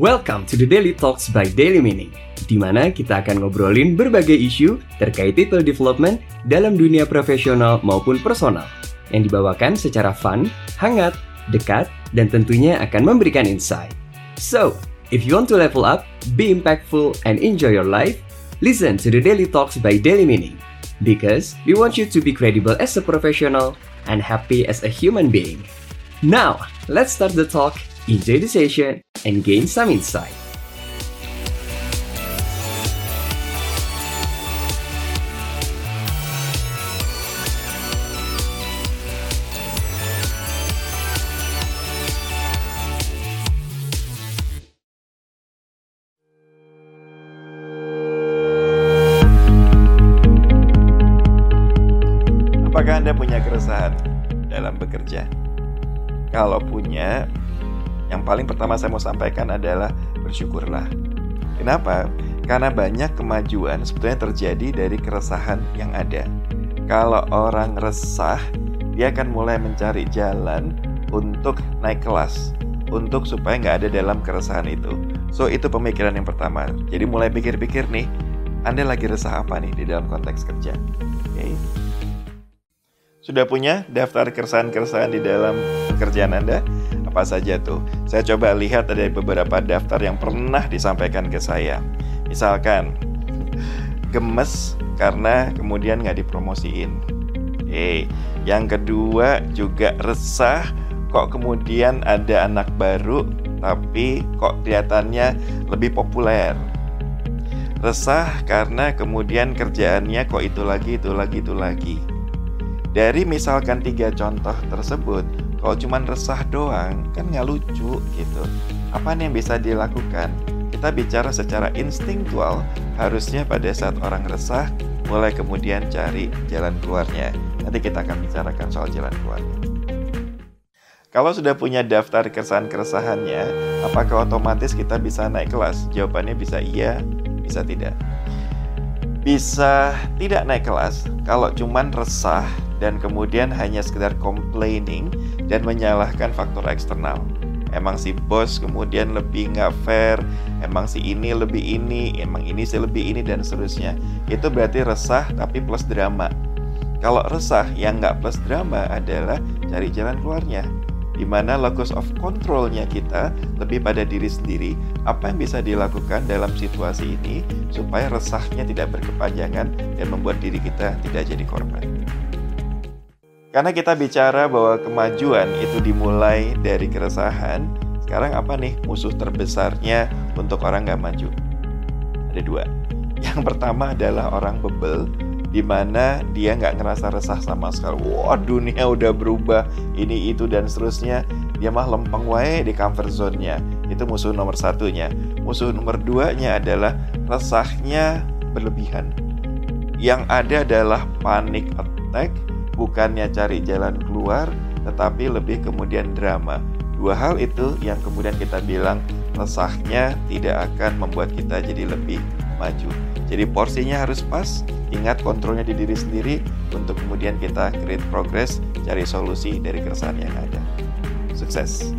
Welcome to the Daily Talks by Daily Meaning, di mana kita akan ngobrolin berbagai isu terkait people development dalam dunia profesional maupun personal, yang dibawakan secara fun, hangat, dekat, dan tentunya akan memberikan insight. So, if you want to level up, be impactful, and enjoy your life, listen to the Daily Talks by Daily Meaning, because we want you to be credible as a professional and happy as a human being. Now, let's start the talk, enjoy the session, and gain some insight. Apakah Anda punya keresahan dalam bekerja? Kalau punya, yang paling pertama saya mau sampaikan adalah bersyukurlah. Kenapa? Karena banyak kemajuan sebetulnya terjadi dari keresahan yang ada. Kalau orang resah, dia akan mulai mencari jalan untuk naik kelas, untuk supaya nggak ada dalam keresahan itu. So itu pemikiran yang pertama. Jadi mulai pikir-pikir nih, Anda lagi resah apa nih di dalam konteks kerja? Oke. Sudah punya daftar keresahan-keresahan di dalam pekerjaan Anda? Apa saja tuh? Saya coba lihat ada beberapa daftar yang pernah disampaikan ke saya. Misalkan, gemes karena kemudian nggak dipromosiin. Eh, yang kedua juga resah kok kemudian ada anak baru tapi kok kelihatannya lebih populer. Resah karena kemudian kerjaannya kok itu lagi, itu lagi, itu lagi. Dari misalkan tiga contoh tersebut, kalau cuma resah doang, kan nggak lucu gitu. Apa nih yang bisa dilakukan? Kita bicara secara instingtual, harusnya pada saat orang resah, mulai kemudian cari jalan keluarnya. Nanti kita akan bicarakan soal jalan keluarnya. Kalau sudah punya daftar keresahan-keresahannya, apakah otomatis kita bisa naik kelas? Jawabannya bisa iya, bisa tidak. Bisa tidak naik kelas kalau cuman resah dan kemudian hanya sekedar complaining dan menyalahkan faktor eksternal. Emang si bos kemudian lebih nggak fair, emang si ini lebih ini, emang ini sih lebih ini dan seterusnya. Itu berarti resah tapi plus drama. Kalau resah yang nggak plus drama adalah cari jalan keluarnya di mana locus of controlnya kita lebih pada diri sendiri, apa yang bisa dilakukan dalam situasi ini supaya resahnya tidak berkepanjangan dan membuat diri kita tidak jadi korban. Karena kita bicara bahwa kemajuan itu dimulai dari keresahan, sekarang apa nih musuh terbesarnya untuk orang nggak maju? Ada dua. Yang pertama adalah orang bebel, di mana dia nggak ngerasa resah sama sekali. Wah dunia udah berubah, ini itu dan seterusnya. Dia mah lempeng wae di comfort zone-nya. Itu musuh nomor satunya. Musuh nomor duanya adalah resahnya berlebihan. Yang ada adalah panic attack, bukannya cari jalan keluar, tetapi lebih kemudian drama. Dua hal itu yang kemudian kita bilang resahnya tidak akan membuat kita jadi lebih maju. Jadi porsinya harus pas, ingat kontrolnya di diri sendiri untuk kemudian kita create progress, cari solusi dari keresahan yang ada. Sukses!